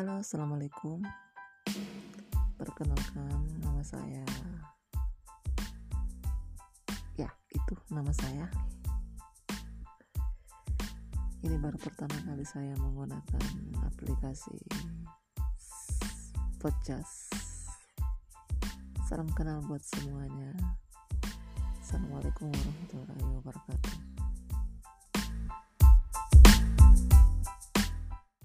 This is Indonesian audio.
Halo, assalamualaikum. Perkenalkan, nama saya. Ya, itu nama saya. Ini baru pertama kali saya menggunakan aplikasi podcast. Salam kenal buat semuanya. Assalamualaikum warahmatullahi wabarakatuh.